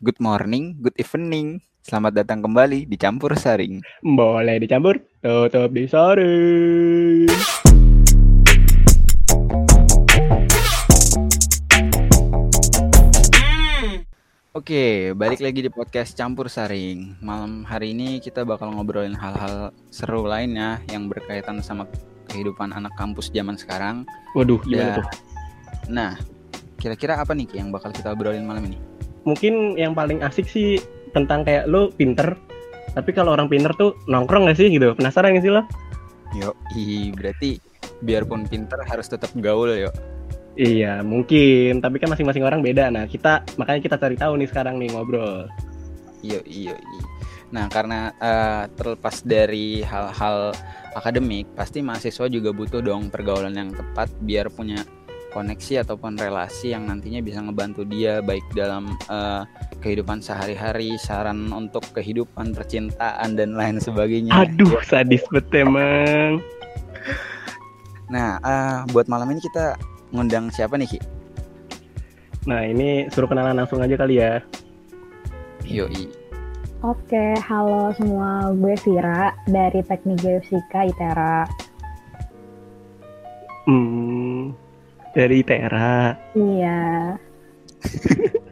good morning, good evening. Selamat datang kembali di Campur Saring. Boleh dicampur, tetap disaring. Oke, balik lagi di podcast Campur Saring. Malam hari ini kita bakal ngobrolin hal-hal seru lainnya yang berkaitan sama kehidupan anak kampus zaman sekarang. Waduh, gimana Ya, tuh? Nah, kira-kira apa nih yang bakal kita obrolin malam ini? Mungkin yang paling asik sih tentang kayak lu pinter, tapi kalau orang pinter tuh nongkrong gak sih gitu? Penasaran gak sih lo? Yo, ih, berarti biarpun pinter harus tetap gaul yo. Iya, mungkin. Tapi kan masing-masing orang beda. Nah, kita makanya kita cari tahu nih sekarang nih ngobrol. Iya, iya, iya. Nah, karena eh, terlepas dari hal-hal akademik, pasti mahasiswa juga butuh dong pergaulan yang tepat biar punya koneksi ataupun relasi yang nantinya bisa ngebantu dia baik dalam eh, kehidupan sehari-hari, saran untuk kehidupan, percintaan dan lain sebagainya. Aduh, sadis banget emang. Nah, eh, buat malam ini kita ngundang siapa nih, Ki? Nah, ini suruh kenalan langsung aja kali ya. Yoi. Oke, halo semua. Gue Vira dari Teknik Geofisika ITERA. Hmm, dari Tera. Iya.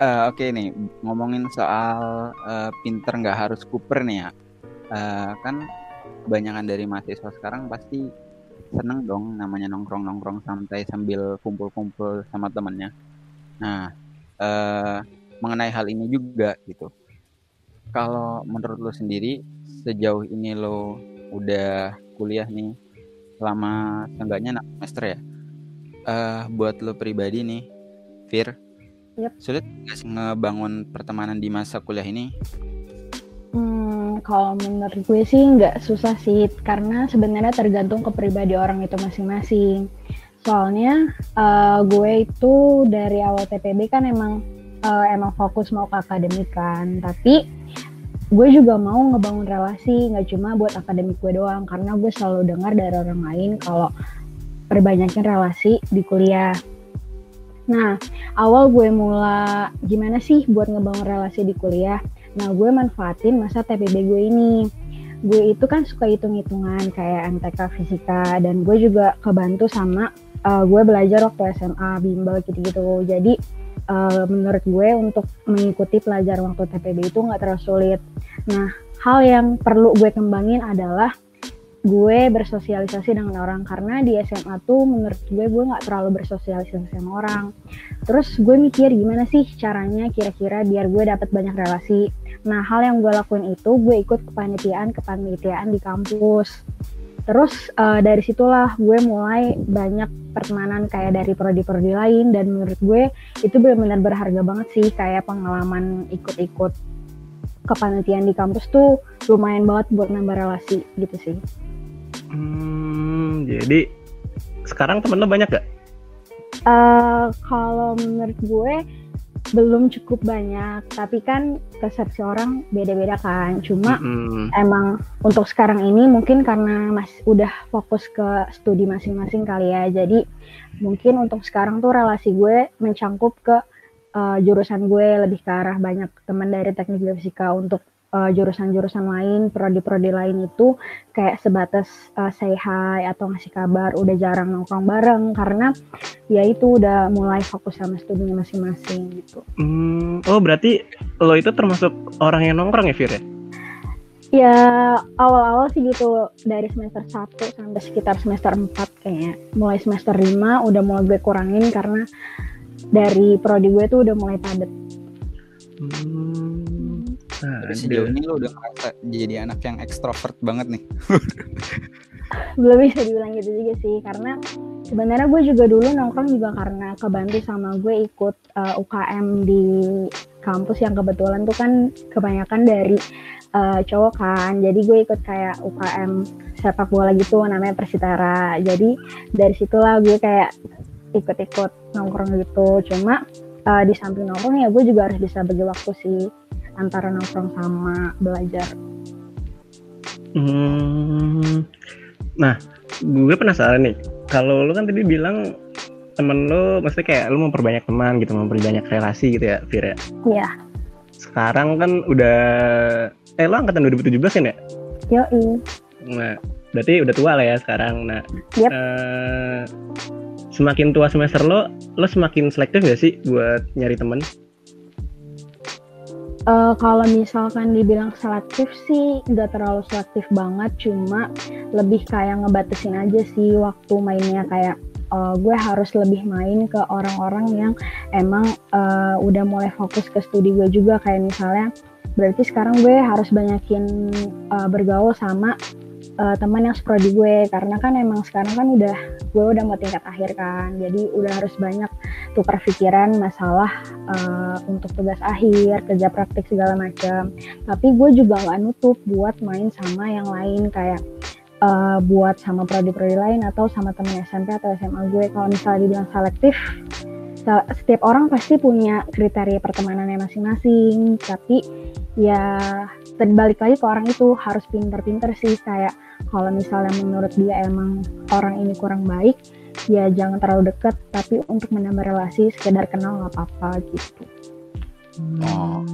Eh, Oke nih, ngomongin soal eh, pinter nggak harus kuper nih ya. Eh, kan kebanyakan dari mahasiswa sekarang pasti seneng dong namanya nongkrong-nongkrong santai sambil kumpul-kumpul sama temennya. Nah, eh, mengenai hal ini juga gitu. Kalau menurut lo sendiri, sejauh ini lo udah kuliah nih selama seenggaknya enam semester ya. Eh, buat lo pribadi nih, Fir, Yep. sulit nggak sih ngebangun pertemanan di masa kuliah ini? Hmm, kalau menurut gue sih nggak susah sih, karena sebenarnya tergantung kepribadi orang itu masing-masing. Soalnya eh, gue itu dari awal TPB kan emang eh, emang fokus mau ke akademik kan, tapi gue juga mau ngebangun relasi nggak cuma buat akademik gue doang, karena gue selalu dengar dari orang lain kalau perbanyakin relasi di kuliah. Nah, awal gue mulai gimana sih buat ngebangun relasi di kuliah? Nah, gue manfaatin masa TPB gue ini. Gue itu kan suka hitung-hitungan kayak MTK fisika dan gue juga kebantu sama uh, gue belajar waktu SMA, bimbel gitu-gitu. Jadi uh, menurut gue untuk mengikuti pelajaran waktu TPB itu nggak terlalu sulit. Nah, hal yang perlu gue kembangin adalah gue bersosialisasi dengan orang. Karena di SMA tuh menurut gue gue nggak terlalu bersosialisasi sama orang. Terus gue mikir gimana sih caranya kira-kira biar gue dapat banyak relasi. Nah hal yang gue lakuin itu gue ikut kepanitiaan kepanitiaan di kampus terus eh, dari situlah gue mulai banyak pertemanan kayak dari prodi-prodi lain. Dan menurut gue itu benar-benar berharga banget sih. Kayak pengalaman ikut-ikut kepanitiaan di kampus tuh lumayan banget buat nambah relasi gitu sih. Hmm, jadi sekarang temen lo banyak gak? Eh, kalau menurut gue belum cukup banyak, tapi kan persepsi orang beda-beda kan. Cuma Mm-mm. emang untuk sekarang ini mungkin karena mas udah fokus ke studi masing-masing kali ya. Jadi mungkin untuk sekarang tuh relasi gue mencangkup ke eh, jurusan gue lebih ke arah banyak teman dari teknik geofisika untuk eh, jurusan-jurusan lain, prodi-prodi lain itu kayak sebatas eh, say hi atau ngasih kabar, udah jarang nongkrong bareng karena ya itu udah mulai fokus sama studinya masing-masing gitu. Hmm, oh berarti lo itu termasuk orang yang nongkrong ya Fir ya? Ya awal-awal sih gitu dari semester 1 sampai sekitar semester 4 kayaknya. Mulai semester 5 udah mulai gue kurangin karena dari prodi gue tuh udah mulai padat. Hmm, Ada. sejauh ini lo udah ngerasa jadi anak yang ekstrovert banget nih. Belum bisa dibilang gitu juga sih karena sebenarnya gue juga dulu nongkrong juga karena kebantu sama gue ikut uh, UKM di kampus yang kebetulan tuh kan kebanyakan dari uh, cowok kan. Jadi gue ikut kayak UKM sepak bola gitu namanya Persitara. Jadi dari situlah gue kayak ikut-ikut nongkrong gitu. Cuma uh, di samping nongkrong ya gue juga harus bisa bagi waktu sih antara nongkrong sama belajar. Hmm, nah, gue penasaran nih. Kalau lo kan tadi bilang temen lu maksudnya kayak lu memperbanyak teman gitu memperbanyak relasi gitu ya Fir ya Iya. sekarang kan udah eh lo angkatan 2017 kan ya Yoi. nah berarti udah tua lah ya sekarang nah Yep. eh, semakin tua semester lo lo semakin selektif gak sih buat nyari temen Eh, kalau misalkan dibilang selektif sih nggak terlalu selektif banget, cuma lebih kayak ngebatasin aja sih waktu mainnya. Kayak eh, gue harus lebih main ke orang-orang yang emang eh, udah mulai fokus ke studi gue juga. Kayak misalnya berarti sekarang gue harus banyakin eh, bergaul sama eh, teman yang seprodi gue. Karena kan emang sekarang kan udah gue udah mau tingkat akhir kan. Jadi udah harus banyak tukar pikiran masalah eh, untuk tugas akhir, kerja praktik segala macam. Tapi gue juga nggak nutup buat main sama yang lain kayak eh, buat sama prodi-prodi lain atau sama temen SMP atau SMA gue. Kalau misalnya dibilang selektif, se- setiap orang pasti punya kriteria pertemanannya masing-masing. Tapi ya terbalik lagi ke orang itu harus pinter-pinter sih kayak kalau misalnya menurut dia emang orang ini kurang baik ya jangan terlalu dekat tapi untuk menambah relasi sekedar kenal nggak apa-apa gitu Oh.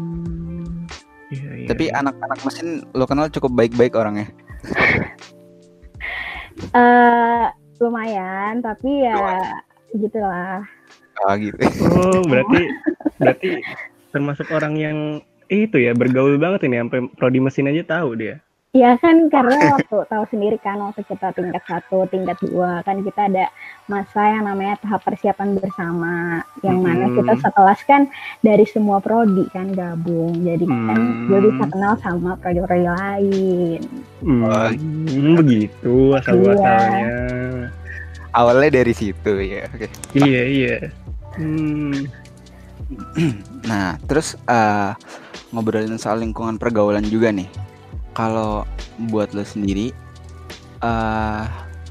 Iya, iya, Tapi anak-anak mesin lo kenal cukup baik-baik orangnya. eh lumayan tapi ya gitulah Ah gitu. oh berarti berarti termasuk orang yang itu ya bergaul banget ini sampai prodi mesin aja tahu dia ya kan karena waktu tahu sendiri kan waktu kita tingkat satu tingkat dua kan kita ada masa yang namanya tahap persiapan bersama yang mana Hmm. kita sekelas kan dari semua prodi kan gabung jadi kan Hmm. gue bisa kenal sama prodi-prodi lain hmm, begitu asal Iya. Awalnya dari situ ya. Oke. iya iya hmm. Nah, terus eh, ngobrolin soal lingkungan pergaulan juga nih. Kalau buat lo sendiri, eh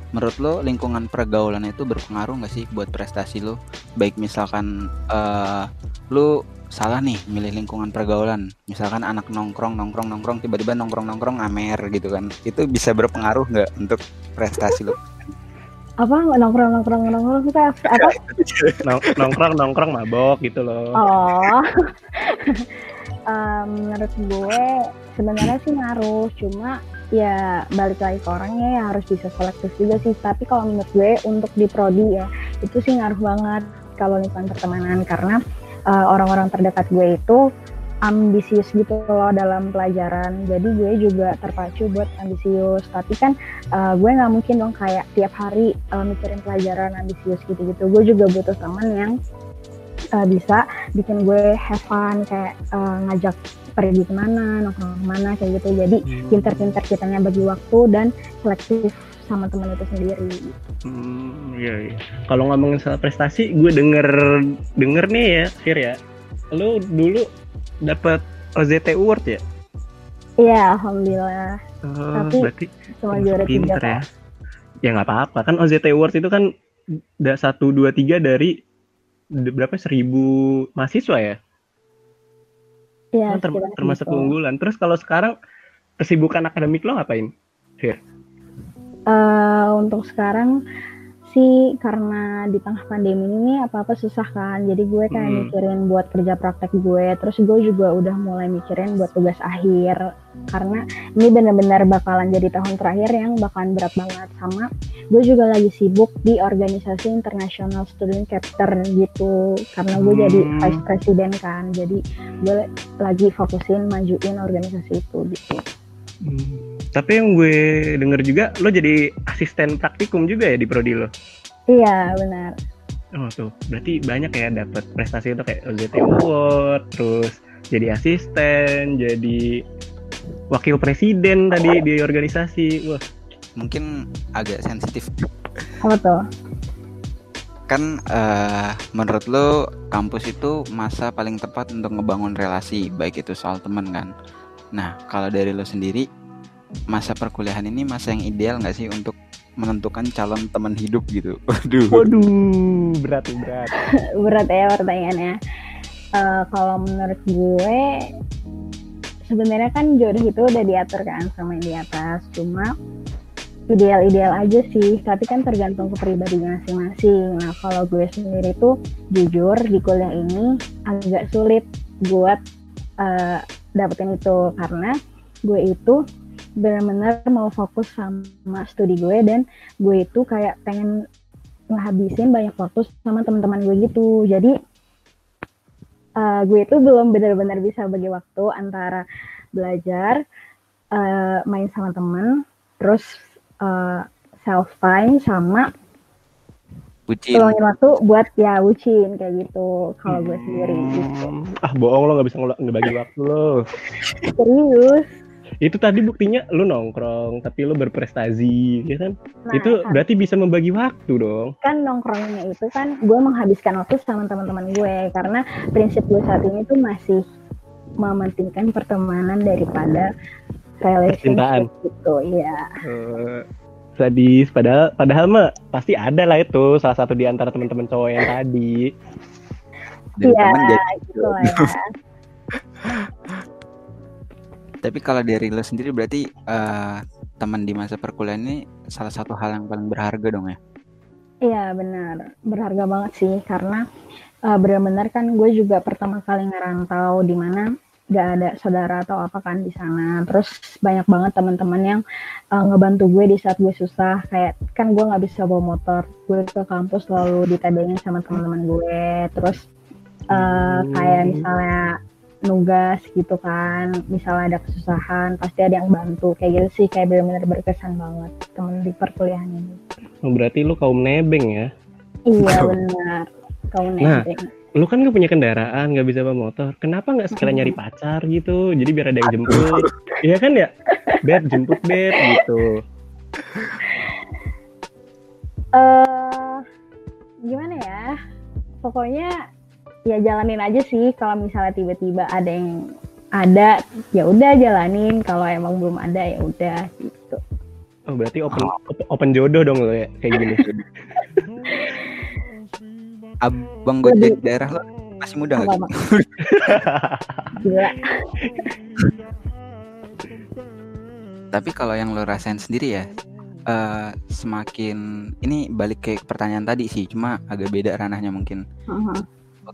menurut lo lingkungan pergaulan itu berpengaruh nggak sih buat prestasi lo? Baik misalkan eh lo salah nih milih lingkungan pergaulan, misalkan anak nongkrong nongkrong nongkrong tiba-tiba nongkrong nongkrong amer gitu kan, itu bisa berpengaruh nggak untuk prestasi lo? apa? Nongkrong nongkrong nongkrong kita apa? Nong- nongkrong nongkrong mabok gitu loh. Oh, Em, menurut gue sebenarnya sih ngaruh, cuma ya balik lagi ke orangnya ya harus bisa selektif juga sih. Tapi kalau menurut gue untuk di prodi ya itu sih ngaruh banget kalau lingkungan pertemanan karena eh, orang-orang terdekat gue itu ambisius gitu loh dalam pelajaran. Jadi gue juga terpacu buat ambisius. Tapi kan eh, gue nggak mungkin dong kayak tiap hari eh, mikirin pelajaran ambisius gitu-gitu. Gue juga butuh teman yang eh, bisa bikin gue have fun kayak eh, ngajak pergi ke mana, nongkrong ke mana kayak gitu. Jadi pinter-pinter kitanya bagi waktu dan selektif sama teman itu sendiri. Hmm, iya, iya. Kalau ngomongin soal prestasi, gue denger denger nih ya, Fir ya. Lu dulu dapat OZT Award ya? Iya, alhamdulillah. Oh, Tapi berarti Cuma juara tiga pinter kok. ya. Ya nggak apa-apa kan OZT Award itu kan satu dua tiga dari berapa seribu mahasiswa ya? Kan term- sekitar termasuk gitu. keunggulan. Terus kalau sekarang kesibukan akademik lo ngapain? Eh, untuk sekarang sih karena di tengah pandemi ini apa-apa susah kan. Jadi gue kayak Hmm. mikirin buat kerja praktek gue. Terus gue juga udah mulai mikirin buat tugas akhir. Karena ini benar-benar bakalan jadi tahun terakhir yang bakalan berat banget sama gue juga lagi sibuk di organisasi International Student Chapter gitu karena gue jadi Hmm. vice president kan jadi gue lagi fokusin majuin organisasi itu gitu Hmm. Tapi yang gue denger juga lo jadi asisten praktikum juga ya di prodi lo. iya benar Oh tuh, berarti banyak ya dapat prestasi itu kayak OZT Award, terus jadi asisten, jadi wakil presiden tadi di organisasi. Wah, Mungkin agak sensitif apa tuh kan eh, menurut lo kampus itu masa paling tepat untuk ngebangun relasi baik itu soal teman kan nah kalau dari lo sendiri masa perkuliahan ini masa yang ideal nggak sih untuk menentukan calon teman hidup gitu? Waduh. Waduh, berat berat. berat ya pertanyaannya. Eh, kalau menurut gue sebenarnya kan jodoh itu udah diatur kan sama yang di atas. Cuma ideal-ideal aja sih. Tapi kan tergantung kepribadian masing-masing. Nah kalau gue sendiri tuh jujur di kuliah ini agak sulit buat uh, dapetin itu. Karena gue itu benar-benar mau fokus sama studi gue dan gue itu kayak pengen ngehabisin banyak waktu sama teman-teman gue gitu. Jadi uh, gue itu belum benar-benar bisa bagi waktu antara belajar uh, main sama teman terus uh, self time sama Bucin. luangin waktu buat ya bucin kayak gitu kalau gue sendiri gitu. Ah bohong lo nggak bisa ngebagi waktu lo. Serius. Itu tadi buktinya lu nongkrong tapi lu berprestasi, ya kan? Nah, itu kan. berarti bisa membagi waktu dong. Kan nongkrongnya itu kan gue menghabiskan waktu sama teman-teman gue karena prinsip gue saat ini tuh masih mementingkan pertemanan daripada relationship gitu ya. Uh, sadis padahal padahal mah pasti ada lah itu salah satu di antara teman-teman cowok yang tadi. Iya, gitu lah ya. Tapi kalau dari lo sendiri berarti uh, teman di masa perkuliahan ini salah satu hal yang paling berharga dong ya? Iya benar, berharga banget sih karena uh, benar-benar kan gue juga pertama kali ngerantau di mana gak ada saudara atau apa kan di sana. Terus banyak banget teman-teman yang uh, ngebantu gue di saat gue susah. Kayak kan gue nggak bisa bawa motor. Gue ke kampus selalu ditadengin sama teman-teman gue. Terus uh, kayak misalnya nugas gitu kan. Misalnya ada kesusahan pasti ada yang bantu. Kayak gitu sih kayak benar-benar berkesan banget temen di perkuliahan ini. Oh, berarti lu kaum nebeng ya? Iya benar kaum nah, nebeng lu kan gak punya kendaraan gak bisa bawa motor. Kenapa nggak sekalian nyari pacar gitu? Jadi biar ada yang jemput. Iya kan ya? Bed jemput bed gitu. Uh, gimana ya? Pokoknya ya jalanin aja sih. Kalau misalnya tiba-tiba ada yang ada ya udah jalanin. Kalau emang belum ada ya udah gitu. Oh berarti open open jodoh dong lo ya kayak gini abang gojek daerah lo masih muda nggak? Tapi kalau yang lo rasain sendiri ya, uh, semakin ini balik ke pertanyaan tadi sih, cuma agak beda ranahnya mungkin. Uh-huh.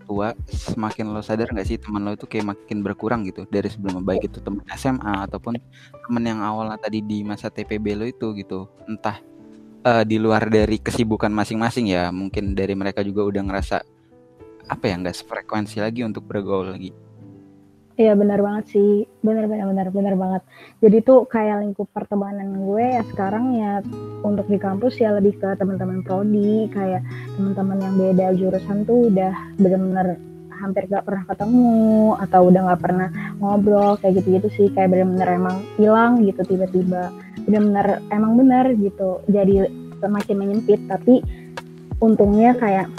tua, semakin lo sadar nggak sih teman lo itu kayak makin berkurang gitu dari sebelum baik itu teman SMA ataupun teman yang awalnya tadi di masa TPB lo itu gitu, entah uh, di luar dari kesibukan masing-masing ya. Mungkin dari mereka juga udah ngerasa apa ya nggak sefrekuensi lagi untuk bergaul lagi. Iya benar banget sih, benar benar benar benar banget. Jadi tuh kayak lingkup pertemanan gue ya sekarang ya untuk di kampus ya lebih ke teman-teman prodi, kayak teman-teman yang beda jurusan tuh udah benar-benar hampir gak pernah ketemu atau udah gak pernah ngobrol kayak gitu-gitu sih. Kayak benar-benar emang hilang gitu tiba-tiba. Benar-benar emang benar gitu. Jadi semakin menyempit tapi untungnya kayak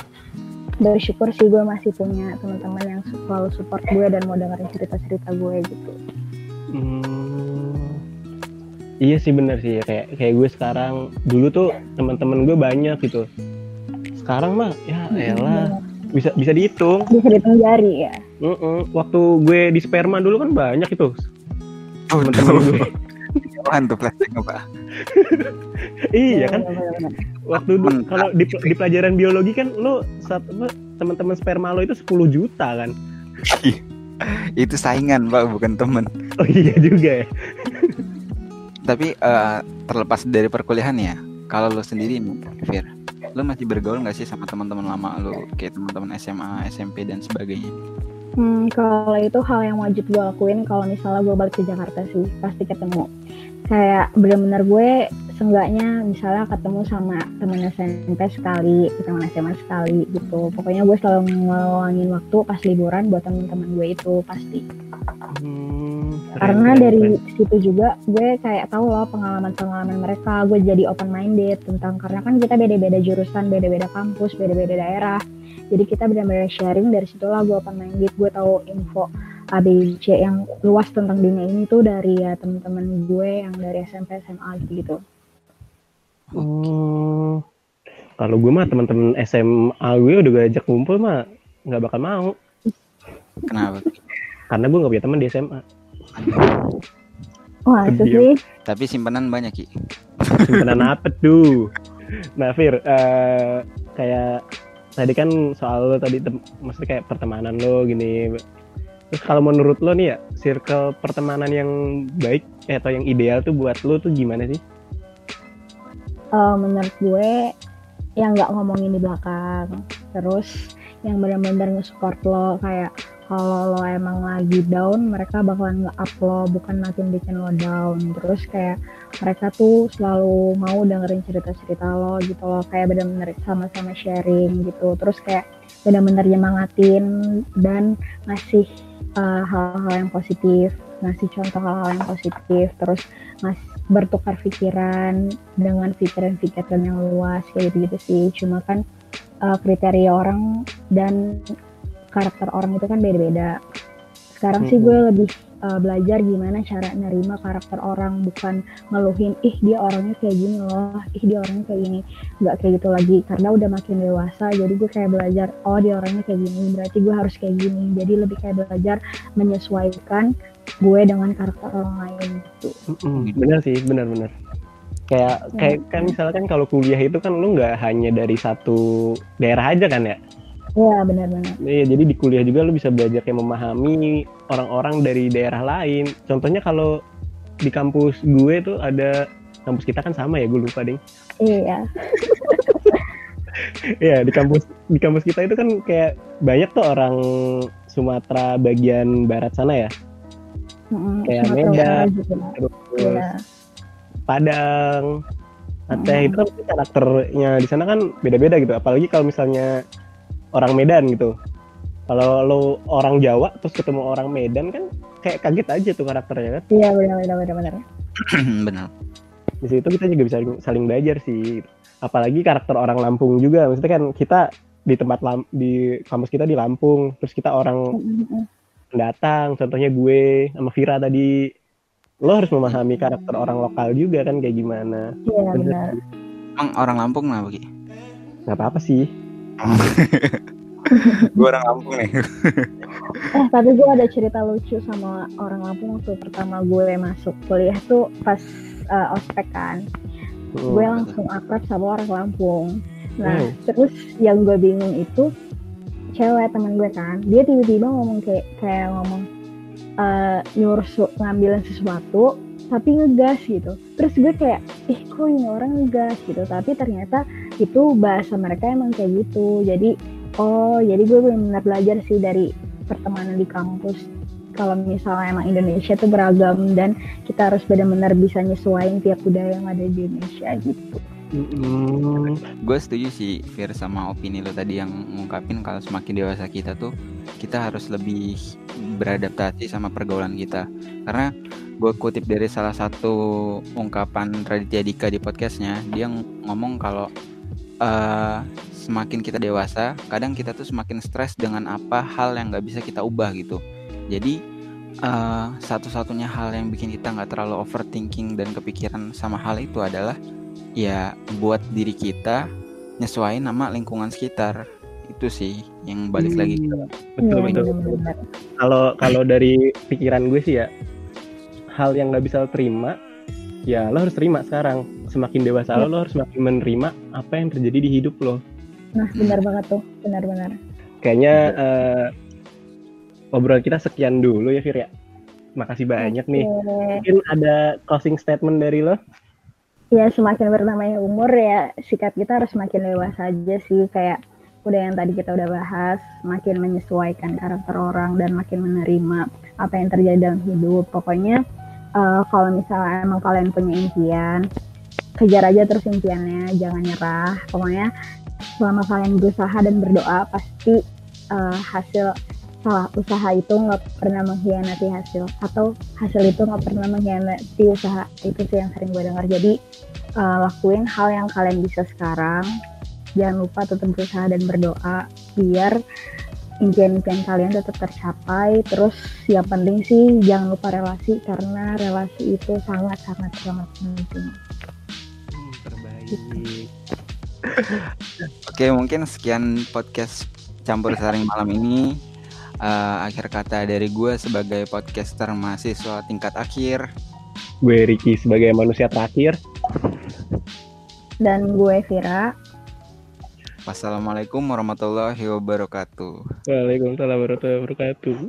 bersyukur sih gue masih punya teman-teman yang selalu support gue dan mau dengerin cerita-cerita gue gitu. Hmm, iya sih bener sih. Kayak kayak gue sekarang dulu tuh teman-teman gue banyak gitu. Sekarang mah ya elah bisa bisa dihitung. Bisa dihitung jari ya. Mm -mm. Waktu gue di sperma dulu kan banyak itu. Gue. Apaan tuh plastik apa? iya kan. Waktu kalau di, di pelajaran biologi kan lo saat teman-teman sperma lo itu 10 juta kan. itu saingan pak bukan temen oh iya juga ya tapi uh, terlepas dari perkuliahan ya kalau lo sendiri Fir lo masih bergaul nggak sih sama teman-teman lama lo kayak teman-teman SMA SMP dan sebagainya? Hmm, kalau itu hal yang wajib gue lakuin kalau misalnya gue balik ke Jakarta sih pasti ketemu. Kayak bener-bener gue seenggaknya misalnya ketemu sama teman SMP sekali teman SMA sekali gitu. Pokoknya gue selalu ngeluangin waktu pas liburan buat teman-teman gue itu pasti karena dari situ juga gue kayak tahu loh pengalaman-pengalaman mereka gue jadi open minded tentang karena kan kita beda-beda jurusan beda-beda kampus beda-beda daerah jadi kita benar-benar sharing dari situlah gue open minded gue tahu info ABC yang luas tentang dunia ini tuh dari ya teman-teman gue yang dari SMP SMA gitu. Hmm, kalau gue mah teman-teman SMA gue udah gue ajak kumpul mah nggak bakal mau. Kenapa? Karena gue nggak punya teman di SMA. Wah, itu sih. Tapi simpanan banyak ki. simpanan apa tuh nah Fir uh, kayak tadi kan soal lo tadi maksudnya kayak pertemanan lo gini terus kalau menurut lo nih ya circle pertemanan yang baik eh, atau yang ideal tuh buat lo tuh gimana sih uh, menurut gue yang nggak ngomongin di belakang terus yang benar-benar nge-support lo kayak kalau lo emang lagi down mereka bakalan nge-up lo bukan makin bikin lo down. Terus kayak mereka tuh selalu mau dengerin cerita-cerita lo gitu loh kayak bener-bener sama-sama sharing gitu. Terus kayak bener-bener nyemangatin dan ngasih uh, hal-hal uh, yang positif ngasih contoh hal-hal yang positif. Terus ngasih bertukar pikiran dengan pikiran-pikiran yang luas kayak gitu, gitu sih. Cuma kan uh, kriteria orang dan karakter orang itu kan beda-beda. Sekarang hmm. sih gue lebih uh, belajar gimana cara nerima karakter orang, bukan ngeluhin, ih dia orangnya kayak gini loh, ih dia orangnya kayak gini. Nggak kayak gitu lagi, karena udah makin dewasa, jadi gue kayak belajar, oh dia orangnya kayak gini, berarti gue harus kayak gini. Jadi lebih kayak belajar menyesuaikan gue dengan karakter orang lain gitu. Mm-hmm. Bener sih, bener-bener. Kayak ya. kayak kan misalkan kalau kuliah itu kan lu nggak hanya dari satu daerah aja kan ya? Iya benar-benar. Iya jadi di kuliah juga lu bisa belajar kayak memahami orang-orang dari daerah lain. Contohnya kalau di kampus gue tuh ada kampus kita kan sama ya gue lupa ding. Iya. Iya di kampus di kampus kita itu kan kayak banyak tuh orang Sumatera bagian barat sana ya. Mm-hmm, kayak Medan, terus yeah. Padang, Aceh mm. itu kan karakternya di sana kan beda-beda gitu. Apalagi kalau misalnya orang Medan gitu. Kalau lo orang Jawa terus ketemu orang Medan kan kayak kaget aja tuh karakternya kan. Iya benar benar benar benar. Benar. Di situ kita juga bisa saling belajar sih. Apalagi karakter orang Lampung juga. Maksudnya kan kita di tempat lam, di kampus kita di Lampung. Terus kita orang pendatang contohnya gue sama Vira tadi. Lo harus memahami karakter orang lokal juga kan kayak gimana. Iya benar. Emang orang Lampung lah bagi nggak apa apa sih gue orang Lampung nih. eh tapi gue ada cerita lucu sama orang Lampung waktu pertama gue masuk kuliah tuh pas uh, ospek kan. Oh. Gue langsung akrab sama orang Lampung. Nah oh. terus yang gue bingung itu cewek teman gue kan, dia tiba-tiba ngomong kayak kayak ngomong uh, nyuruh ngambilin sesuatu tapi ngegas gitu terus gue kayak ih kok ini orang ngegas gitu tapi ternyata itu bahasa mereka emang kayak gitu jadi oh jadi gue benar-benar belajar sih dari pertemanan di kampus kalau misalnya emang Indonesia tuh beragam dan kita harus benar-benar bisa nyesuaiin tiap budaya yang ada di Indonesia gitu. Mm. Gue setuju sih Fir sama opini lo tadi yang ngungkapin kalau semakin dewasa kita tuh kita harus lebih beradaptasi sama pergaulan kita karena gue kutip dari salah satu ungkapan Raditya Dika di podcastnya dia ngomong kalau uh, semakin kita dewasa kadang kita tuh semakin stres dengan apa hal yang nggak bisa kita ubah gitu jadi uh, satu-satunya hal yang bikin kita nggak terlalu overthinking dan kepikiran sama hal itu adalah ya buat diri kita nyesuaiin nama lingkungan sekitar itu sih yang balik hmm. lagi betul ya, betul, betul. kalau kalau dari pikiran gue sih ya hal yang nggak bisa lo terima ya lo harus terima sekarang semakin dewasa lo, lo harus semakin menerima apa yang terjadi di hidup lo. Nah benar banget tuh benar-benar kayaknya uh, obrolan kita sekian dulu ya Fir ya. Makasih banyak okay. nih mungkin ada closing statement dari lo? Ya semakin bertambahnya umur ya sikap kita harus semakin dewasa aja sih. Kayak udah yang tadi kita udah bahas makin menyesuaikan karakter orang dan makin menerima apa yang terjadi dalam hidup. Pokoknya uh, kalau misalnya emang kalian punya impian kejar aja terus impiannya jangan nyerah. Pokoknya selama kalian berusaha dan berdoa pasti uh, hasil salah usaha itu nggak pernah mengkhianati hasil. Atau hasil itu nggak pernah mengkhianati usaha itu sih yang sering gue dengar. Jadi uh, lakuin hal yang kalian bisa sekarang. Jangan lupa tetap berusaha dan berdoa biar impian-impian kalian tetap tercapai. Terus yang penting sih jangan lupa relasi karena relasi itu sangat sangat sangat penting gitu. Oke mungkin sekian podcast campur saring malam ini uh, akhir kata dari gue sebagai podcaster mahasiswa tingkat akhir. Gue Ricky sebagai manusia terakhir. dan gue Vira. Wassalamualaikum warahmatullahi wabarakatuh. Waalaikumsalam warahmatullahi wabarakatuh.